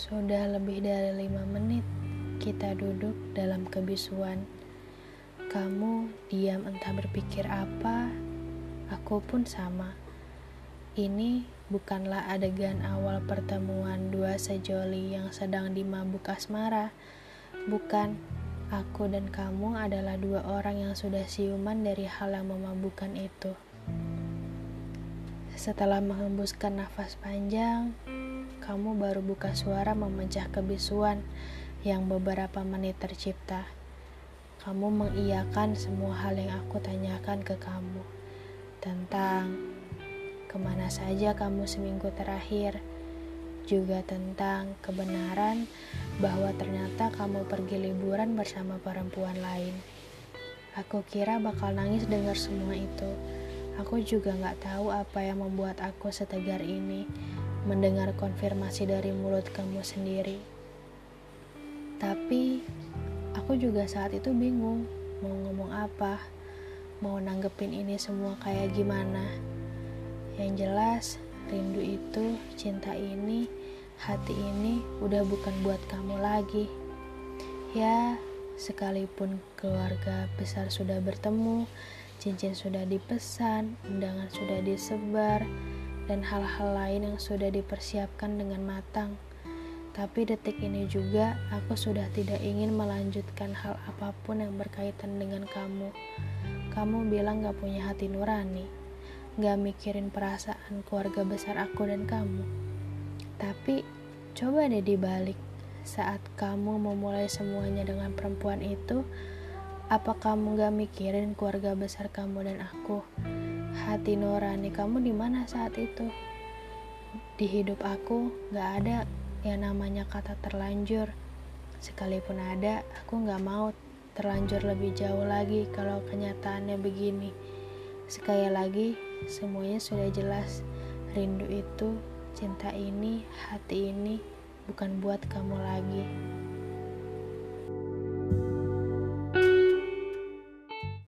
Sudah lebih dari lima menit kita duduk dalam kebisuan. Kamu diam entah berpikir apa, aku pun sama. Ini bukanlah adegan awal pertemuan dua sejoli yang sedang dimabuk asmara. Bukan, aku dan kamu adalah dua orang yang sudah siuman dari hal yang memabukkan itu. Setelah menghembuskan nafas panjang, kamu baru buka suara memecah kebisuan yang beberapa menit tercipta. Kamu mengiyakan semua hal yang aku tanyakan ke kamu tentang ke mana saja kamu seminggu terakhir, juga tentang kebenaran bahwa ternyata kamu pergi liburan bersama perempuan lain. Aku kira bakal nangis dengar semua itu Aku juga gak tahu apa yang membuat aku setegar ini mendengar konfirmasi dari mulut kamu sendiri. Tapi aku juga saat itu bingung mau ngomong apa, mau nanggepin ini semua kayak gimana. Yang jelas, rindu itu, cinta ini, hati ini udah bukan buat kamu lagi. Ya, sekalipun keluarga besar sudah bertemu, Cincin sudah dipesan, undangan sudah disebar, dan hal-hal lain yang sudah dipersiapkan dengan matang. Tapi detik ini juga aku sudah tidak ingin melanjutkan hal apa pun yang berkaitan dengan kamu. Kamu bilang gak punya hati nurani, gak mikirin perasaan keluarga besar aku dan kamu. Tapi coba deh dibalik, saat kamu memulai semuanya dengan perempuan itu, apa kamu gak mikirin keluarga besar kamu dan aku? Hati nurani kamu di mana saat itu? Di hidup aku gak ada yang namanya kata terlanjur. Sekalipun ada, aku gak mau terlanjur lebih jauh lagi kalau kenyataannya begini. Sekali lagi, semuanya sudah jelas. Rindu itu, cinta ini, hati ini bukan buat kamu lagi.